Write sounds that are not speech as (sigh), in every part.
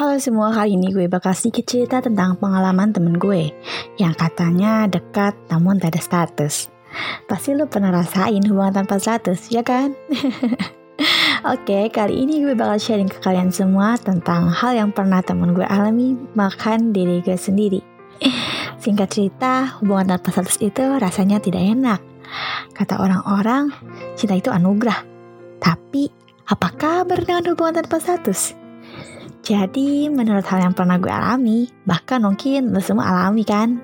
Halo semua, kali ini gue bakal sedikit cerita tentang pengalaman temen gue yang katanya dekat namun tak ada status. Pasti lo pernah rasain hubungan tanpa status, ya kan? (laughs) Oke, kali ini gue bakal sharing ke kalian semua tentang hal yang pernah temen gue alami makan diri gue sendiri. Singkat cerita, hubungan tanpa status itu rasanya tidak enak. Kata orang-orang, cinta itu anugerah. Tapi, apa kabar dengan hubungan tanpa status? Jadi menurut hal yang pernah gue alami, bahkan mungkin lo semua alami kan,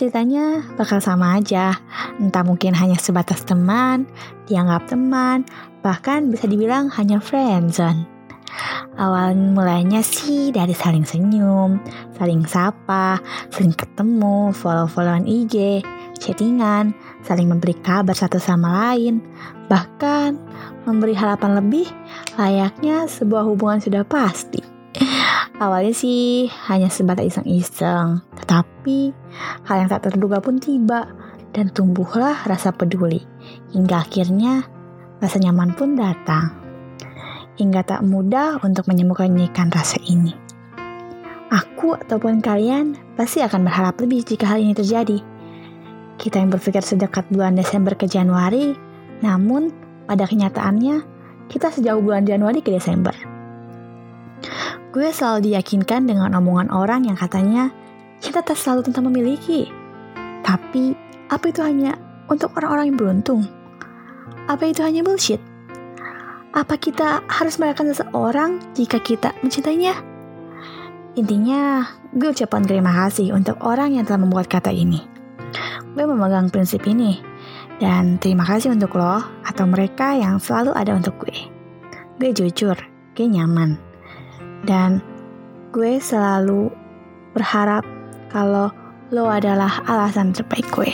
ceritanya bakal sama aja. Entah mungkin hanya sebatas teman, dianggap teman, bahkan bisa dibilang hanya friendzone. Awal mulanya sih dari saling senyum, saling sapa, saling ketemu, follow-followan IG, chattingan, saling memberi kabar satu sama lain, bahkan memberi harapan lebih layaknya sebuah hubungan sudah pasti. Awalnya sih hanya sebatas iseng-iseng, tetapi hal yang tak terduga pun tiba dan tumbuhlah rasa peduli. Hingga akhirnya rasa nyaman pun datang. Hingga tak mudah untuk menyembunyikan rasa ini. Aku ataupun kalian pasti akan berharap lebih jika hal ini terjadi. Kita yang berpikir sedekat bulan Desember ke Januari, namun pada kenyataannya kita sejauh bulan Januari ke Desember. Gue selalu diyakinkan dengan omongan orang yang katanya cinta tak selalu tentang memiliki. Tapi, apa itu hanya untuk orang-orang yang beruntung? Apa itu hanya bullshit? Apa kita harus merayakan seseorang jika kita mencintainya? Intinya, gue ucapkan terima kasih untuk orang yang telah membuat kata ini. Gue memegang prinsip ini, dan terima kasih untuk lo atau mereka yang selalu ada untuk gue. Gue jujur, gue nyaman dan gue selalu berharap kalau lo adalah alasan terbaik gue.